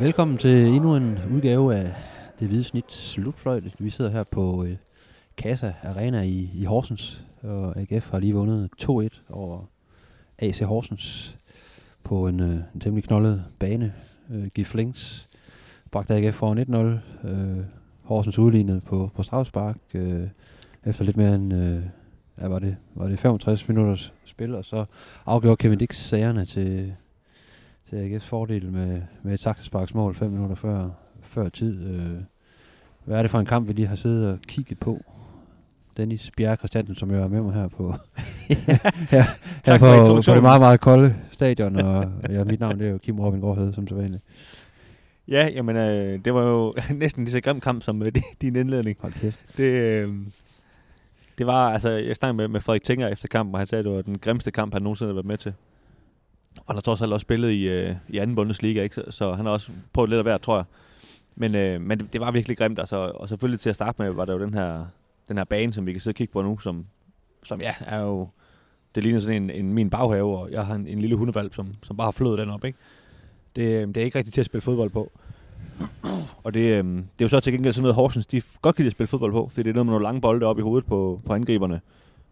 Velkommen til endnu en udgave af Det Hvide Snit Slutfløjte. Vi sidder her på øh, Casa Arena i, i Horsens, og AGF har lige vundet 2-1 over AC Horsens på en, øh, en temmelig knoldet bane. Øh, Gif Links bragte AGF foran 1-0. Øh, Horsens udlignede på, på strafspark øh, efter lidt mere end øh, ja, var, det, var det 65 minutters spil, og så afgjorde Kevin Dix sagerne til, til AGF's fordel med, med et saksesparksmål 5 minutter før, før tid. Øh, hvad er det for en kamp, vi lige har siddet og kigget på? Dennis Bjerre Christiansen, som jo er med mig her på, her, her på, på det meget, meget kolde stadion, og ja, mit navn det er jo Kim Robin Gårdhed, som så vanligt. Ja, jamen, øh, det var jo næsten lige så grim kamp som øh, din indledning. Hold kæft. Det, øh, det var, altså, jeg snakkede med, med Frederik Tinger efter kampen, og han sagde, at det var den grimmeste kamp, han nogensinde har været med til. Og han har trods alt også spillet i, øh, i anden Bundesliga, ikke? Så, så han har også prøvet lidt af hvert, tror jeg. Men, øh, men det, det, var virkelig grimt, altså, og selvfølgelig til at starte med, var der jo den her, den her bane, som vi kan sidde og kigge på nu, som, som ja, er jo, det ligner sådan en, en min baghave, og jeg har en, en lille hundevalp, som, som bare har flået den op, ikke? Det, øh, det er ikke rigtigt til at spille fodbold på. Og det, øh, det er jo så til gengæld sådan noget, Horsens de godt kan lide at spille fodbold på, fordi det er noget med nogle lange bolde op i hovedet på, på angriberne,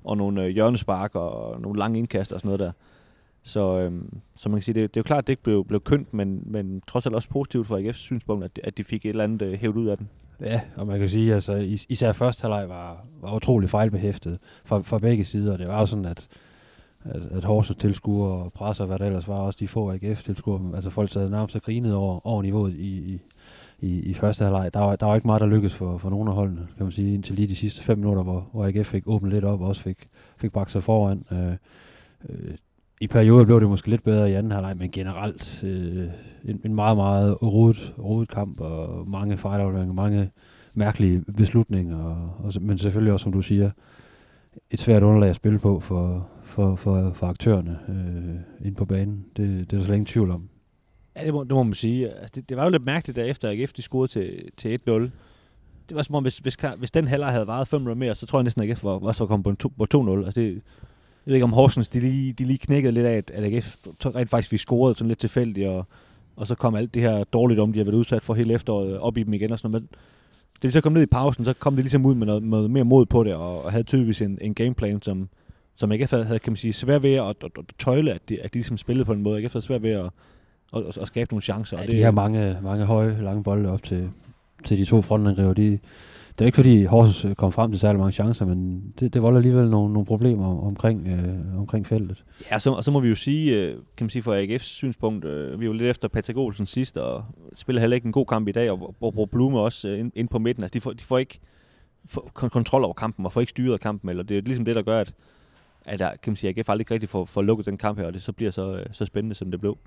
og nogle øh, hjørnespark og nogle lange indkast og sådan noget der. Så, øhm, så man kan sige, det, det er jo klart, at det ikke blev, blev kønt, men, men trods alt også positivt for AGF's synspunkt, at, at de fik et eller andet øh, hævet ud af den. Ja, og man kan sige, altså is- især første halvleg var, var utrolig fejlbehæftet fra, fra begge sider. Det var jo sådan, at, at, at Horsens tilskuere og presser, hvad der ellers var, også de få AGF-tilskuere, altså folk sad nærmest og grinede over, over niveauet i, i, i, i første halvleg. Der var, der var ikke meget, der lykkedes for, for nogen af holdene, kan man sige, indtil lige de sidste fem minutter, hvor, hvor AGF fik åbnet lidt op og også fik, fik bragt sig foran. Øh, øh, i perioder blev det måske lidt bedre i anden halvleg, men generelt øh, en, en meget, meget rodet, rodet kamp, og mange fejlafleveringer, mange mærkelige beslutninger, og, og, men selvfølgelig også, som du siger, et svært underlag at spille på for, for, for, for aktørerne øh, ind på banen. Det, det er der slet ingen tvivl om. Ja, det må, det må man sige. Altså, det, det var jo lidt mærkeligt, da efter AGF de scorede til, til 1-0. Det var som om, hvis, hvis, hvis den halvleg havde varet 5 minutter mere, så tror jeg næsten, at AGF var, også var kommet på, på 2-0. Altså det, jeg ved ikke om Horsens, de lige, de lige knækkede lidt af, at, AGF rent faktisk vi scorede sådan lidt tilfældigt, og, og så kom alt det her dårligt om, de har været udsat for hele efteråret, op i dem igen og sådan noget. Men det så kom ned i pausen, så kom de ligesom ud med noget, noget mere mod på det, og, og havde tydeligvis en, en gameplan, som, som AGF havde, kan man sige, svært ved at, at, at, at tøjle, at de, at de ligesom spillede på en måde. AGF havde svært ved at, at, at, at skabe nogle chancer. Ja, og det, de har mange, mange høje, lange bolde op til, til de to frontangriber. De, det er ikke fordi Horsens øh, kom frem til særlig mange chancer, men det, det volder alligevel nogle, nogle problemer omkring, øh, omkring feltet. Ja, så, og så må vi jo sige, øh, kan man sige fra AGF's synspunkt, øh, vi er jo lidt efter Patrick Olsen sidst, og spiller heller ikke en god kamp i dag, og hvor, hvor Blume også øh, ind, ind på midten, altså de får, de får ikke for, kontrol over kampen, og får ikke styret kampen, eller det er ligesom det, der gør, at, at der, kan man sige, AGF aldrig ikke rigtig får, får lukket den kamp her, og det så bliver så, øh, så spændende, som det blev.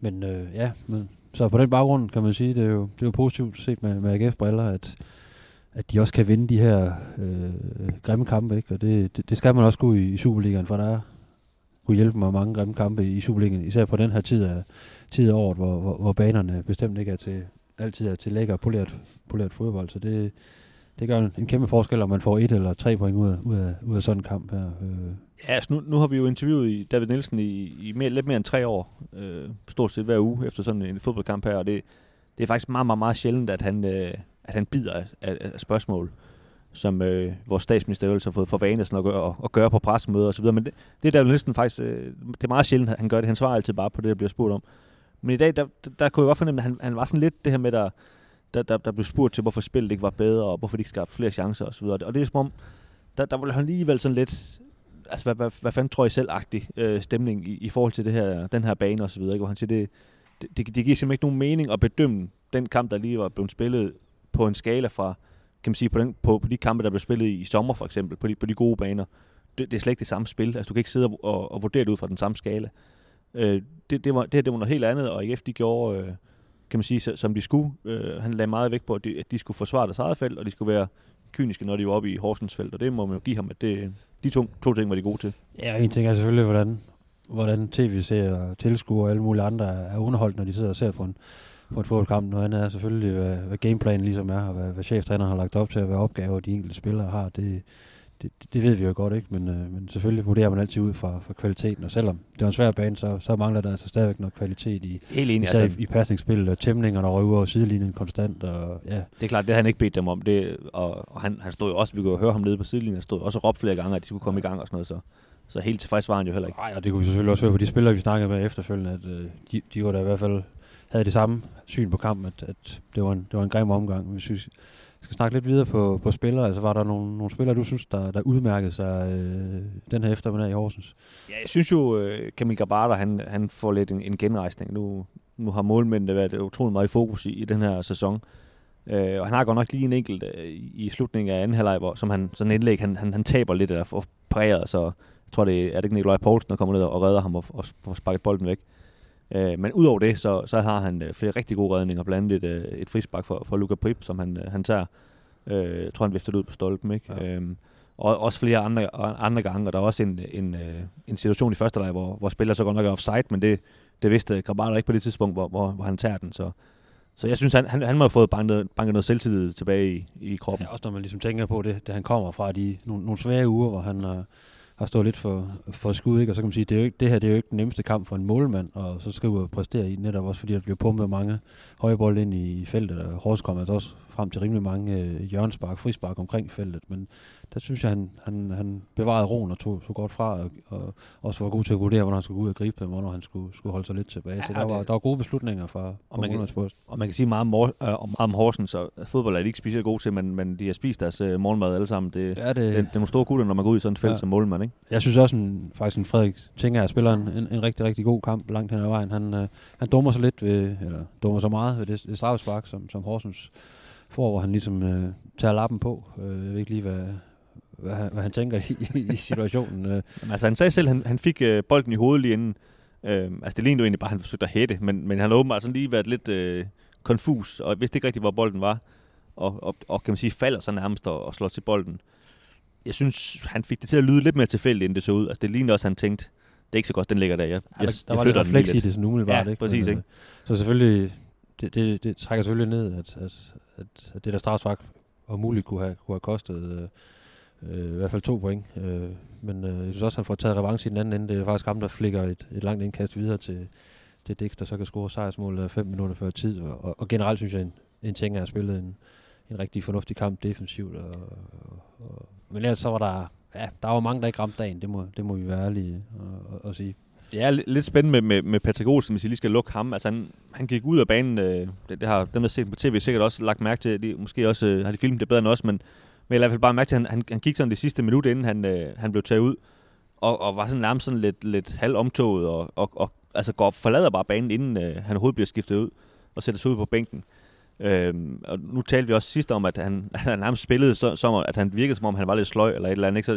Men øh, ja, men, så på den baggrund kan man sige, det er jo, det er jo positivt set med, med AGF-briller, at at de også kan vinde de her øh, grimme kampe, ikke? og det, det, det skal man også gå i, i Superligaen, for der er kunne hjælpe mig mange grimme kampe i Superligaen, især på den her tid af, tid af året, hvor, hvor, hvor banerne bestemt ikke er til, altid er til lækker poleret, poleret fodbold, så det, det gør en, en kæmpe forskel, om man får et eller tre point ud af, ud af, ud af sådan en kamp her. Øh. Ja, altså nu, nu har vi jo interviewet David Nielsen i, i mere, lidt mere end tre år, øh, stort set hver uge efter sådan en fodboldkamp her, og det, det er faktisk meget, meget, meget sjældent, at han, øh, at han bider af, af, af spørgsmål, som øh, vores statsminister har fået for vane sådan at, gøre, at, gøre på pressemøder osv. Men det, det er da næsten faktisk, øh, det er meget sjældent, at han gør det. Han svarer altid bare på det, der bliver spurgt om. Men i dag, der, der, der kunne jeg godt fornemme, at han, han var sådan lidt det her med, der, der, der, der blev spurgt til, hvorfor spillet ikke var bedre, og hvorfor de ikke skabte flere chancer osv. Og det er som om, der, der var han alligevel sådan lidt, altså hvad, hvad, hvad fanden tror I selv-agtig øh, stemning i, i forhold til det her, den her bane osv., hvor han siger, det, det, det, det giver simpelthen ikke nogen mening at bedømme den kamp, der lige var blevet spillet på en skala fra, kan man sige, på, den, på, på de kampe, der blev spillet i, i sommer for eksempel, på de, på de gode baner. Det, det er slet ikke det samme spil. Altså, du kan ikke sidde og, og vurdere det ud fra den samme skala. Øh, det, det, var, det her det var noget helt andet, og IF de gjorde, øh, kan man sige, som de skulle. Øh, han lagde meget vægt på, at de, at de skulle forsvare deres eget felt, og de skulle være kyniske, når de var oppe i Horsens felt, og det må man jo give ham, at det, de to, to ting var de gode til. Ja, en ting er selvfølgelig, hvordan, hvordan tv-serier, tilskuere og alle mulige andre er underholdt, når de sidder og ser på en, på et fodboldkamp. Noget andet er selvfølgelig, hvad, hvad gameplanen ligesom er, og hvad, hvad cheftræneren har lagt op til, og hvad opgaver de enkelte spillere har. Det, det, det ved vi jo godt, ikke? Men, øh, men selvfølgelig vurderer man altid ud fra, fra kvaliteten, og selvom det er en svær bane, så, så mangler der altså stadigvæk noget kvalitet i, Helt enig. Altså, i, i pasningsspil, og tæmningerne og over sidelinjen konstant, og ja, det er klart, det har han ikke bedt dem om. Det, og, og han, han stod jo også, vi kunne jo høre ham nede på sidelinjen, han stod også og råbte flere gange, at de skulle komme i gang og sådan noget. Så, så helt tilfreds var han jo heller ikke. Nej, og det kunne vi selvfølgelig også høre på de spillere, vi snakkede med efterfølgende, at øh, de, de var da i hvert fald havde det samme syn på kampen, at, at det, var en, det var en grim omgang. Hvis vi skal snakke lidt videre på, på spillere, altså var der nogle, nogle spillere, du synes, der, der udmærkede sig øh, den her eftermiddag i Horsens? Ja, jeg synes jo, øh, Kamil Gabarter, han, han får lidt en, en genrejsning. Nu, nu har målmændene været utrolig meget i fokus i, i den her sæson. Øh, og han har godt nok lige en enkelt øh, i slutningen af anden halvleg, hvor som han, sådan en indlæg, han, han, han taber lidt af får præget, så jeg tror, det er, er det ikke Nikolaj Poulsen, der kommer ned og redder ham og, og får sparket bolden væk. Øh, men udover det, så, så har han øh, flere rigtig gode redninger, blandt andet et, øh, et frispark for, for Luka Prip, som han, øh, han tager. Øh, jeg tror, han viftede ud på stolpen, ikke? Ja. Øhm, og også flere andre, andre gange, og der er også en, en, øh, en situation i første leg, hvor, hvor spiller så godt nok er offside, men det, det vidste Grabata ikke på det tidspunkt, hvor, hvor, hvor han tager den. Så, så jeg synes, han, han, han må have fået banket, banket noget selvtillid tilbage i, i kroppen. Ja, også når man ligesom tænker på det, det han kommer fra, de nogle, nogle svære uger, hvor han øh, har stået lidt for, for skud, ikke? og så kan man sige, det, er jo ikke, det her det er jo ikke den nemmeste kamp for en målmand, og så skal du præstere i netop også, fordi der bliver pumpet mange høje bolde ind i feltet, og Horsens kommer altså også frem til rimelig mange øh, hjørnspark, frispark omkring feltet, men der synes jeg, han, han, han bevarede roen og tog, tog godt fra, og, og også var god til at vurdere, hvornår han skulle gå ud og gribe dem, hvornår han skulle, skulle holde sig lidt tilbage. så Ja, der var, det- der var gode beslutninger fra, fra man kan-. Og man kan sige meget om, mor, øh, om, om Horsens, og fodbold er de ikke specielt gode til, men, men de har spist deres øh, morgenmad alle sammen. Det, Ja, det, det, det er nogle store gutter, når man går ud i sådan et felt Ja. som målmand, ikke? Jeg synes også, en, faktisk en Frederik Tinger spiller en, en, en rigtig, rigtig god kamp langt hen ad vejen. Han, øh, han dummer sig lidt, ved, eller dummer sig meget ved det, det straffespark, som, som Horsens får, hvor han ligesom øh, tager lappen på. Øh, jeg ved ikke lige, hvad, hvad, han, hvad han tænker i, i situationen. Øh, Jamen, altså, han sagde selv, at han, han fik øh, bolden i hovedet lige inden. Øh, altså, det lignede jo egentlig bare, at han forsøgte at hætte, men, men han har åbenbart sådan lige været lidt øh, konfus, og vidste ikke rigtigt, hvor bolden var. Og, og, og kan man sige, falder så nærmest og, og slår til bolden. Jeg synes, han fik det til at lyde lidt mere tilfældigt, end det så ud. Altså, det lignede også, at han tænkte, det er ikke så godt, den ligger der. Jeg, jeg, der, der jeg var lidt refleks i det sådan umiddelbart. Ja, ikke? præcis, Men, ikke? øh, Så selvfølgelig, det, det, det trækker selvfølgelig ned, at, at, at, at det der strafspark om muligt kunne have, kunne have kostet øh, øh, i hvert fald to point. Øh, men øh, jeg synes også, at han får taget revanche i den anden ende. Det er faktisk ham, der flikker et, et langt indkast videre til, til Dix, der så kan score sejrsmål øh, 5 minutter før tid. Og, og, og generelt synes jeg, en, en ting er at spille en, en rigtig fornuftig kamp defensivt. Og, og, og, men ellers så var der, ja, der var mange, der ikke ramte dagen. Det må, det må vi være ærlige og, og, og sige. Ja, lidt spændende med, med, med Patrick Olsen, hvis I lige skal lukke ham. Altså, han, han gik ud af banen, øh, det, det har dem, der har set på tv, sikkert også lagt mærke til. De, måske også øh, har de filmet det bedre end os, men, men jeg i hvert fald bare mærke til, at han, han, han gik sådan det sidste minut, inden han, øh, han blev taget ud, og, og var sådan nærmest sådan lidt, lidt halv omtoget, og, og, og altså går, forlader bare banen, inden øh, han overhovedet bliver skiftet ud, og sætter sig ud på bænken. Øhm, og nu talte vi også sidst om, at han, han nærmest spillede, så, som, at han virkede som om, han var lidt sløj, eller et eller andet. Ikke? Så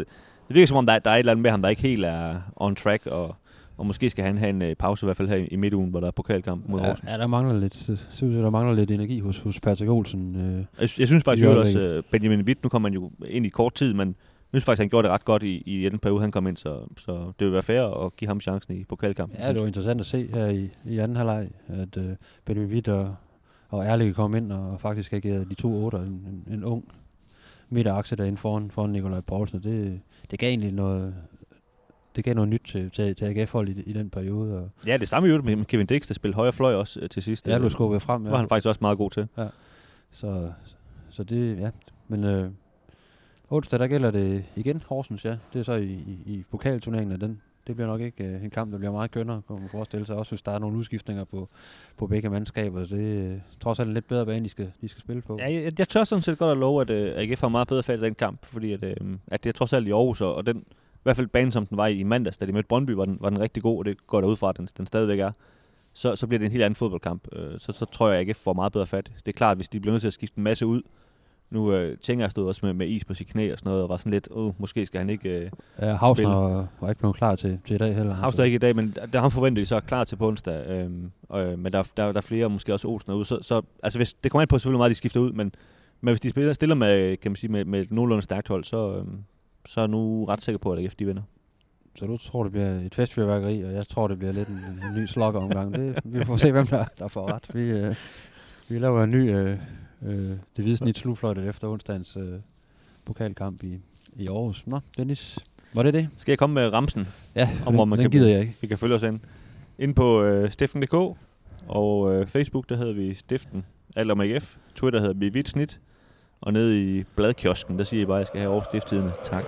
det virker som om, der, der er et eller andet med ham, der ikke helt er on track, og, og måske skal han have en øh, pause i hvert fald her i, i midtugen, hvor der er pokalkamp mod Ja, Horsens. ja, der mangler lidt, synes jeg, der mangler lidt energi hos, hos Patrick Olsen. Øh, Jeg, jeg synes faktisk jo også, uh, Benjamin Witt, nu kommer han jo ind i kort tid, men jeg synes faktisk, han gjorde det ret godt i, i den periode, han kom ind, så, så det vil være fair at give ham chancen i pokalkampen. Ja, det var interessant at se her i, i anden halvleg, at øh, Benjamin Witt og, og Erling kom ind og faktisk agerede de to otter, en, en, en ung midterakse derinde foran, foran Nikolaj Poulsen. Det, det gav egentlig noget, det gav noget nyt til, til, til AGF-hold i, i den periode. Og Ja, det samme jo med Kevin Dix, der spillede højre fløj også øh, til sidst. er blevet skubbet frem. Det var han faktisk også meget god til. Så, så det, ja. Men øh, onsdag, der gælder det igen Horsens, ja. Det er så i, i, i pokalturneringen, og den, det bliver nok ikke øh, en kamp, der bliver meget kønner, kan man forestille sig. Også hvis der er nogle udskiftninger på, på begge mandskaber. Så det øh, trods alt en lidt bedre bane, de skal, de skal spille på. Ja, jeg, jeg tør sådan set godt at love, at øh, AGF har meget bedre fat i den kamp, fordi at, øh, at det er trods alt i Aarhus, og den, i hvert fald banen, som den var i mandags, da de mødte Brøndby, var den, var den rigtig god, og det går derud fra, at den, den stadigvæk er. Så, så bliver det en helt anden fodboldkamp. Øh, så, så tror jeg, at AGF får meget bedre fat. Det er klart, hvis de bliver nødt til at skifte en masse ud, nu øh, tænker jeg stod også med, med is på sit knæ og sådan noget, og var sådan lidt, åh, måske skal han ikke... Øh, Ja, Hausner spille. var, ikke blevet klar til, til i dag heller. Havs der ikke i dag, men der ham forventer de så er klar til på onsdag. Øhm, øh, men der, der, der er flere, måske også Olsen ude. Så, så altså hvis, det kommer ind på selvfølgelig meget, de skifter ud, men, men hvis de spiller, stiller med, kan man sige, med, med et nogenlunde stærkt hold, så, øhm, så er jeg nu ret sikker på, at AGF de vinder. Så du tror, det bliver et festfyrværkeri, og jeg tror, det bliver lidt en, en ny slokkeromgang. Det, vi får se, hvem der, der får ret. Vi, øh, vi laver en ny øh, øh, det hvide snit slutfløjtet efter onsdagens øh, pokalkamp i, i Aarhus. Nå, Dennis, var det det? Skal jeg komme med ramsen? Ja, om, den, man den kan, gider jeg ikke. Vi kan følge os ind. Ind på øh, stiften.dk og øh, Facebook, der hedder vi Stiften alt om AGF. Twitter hedder vi Vidt Snit. Og nede i bladkiosken, der siger I bare, at jeg skal have Aarhus Tak.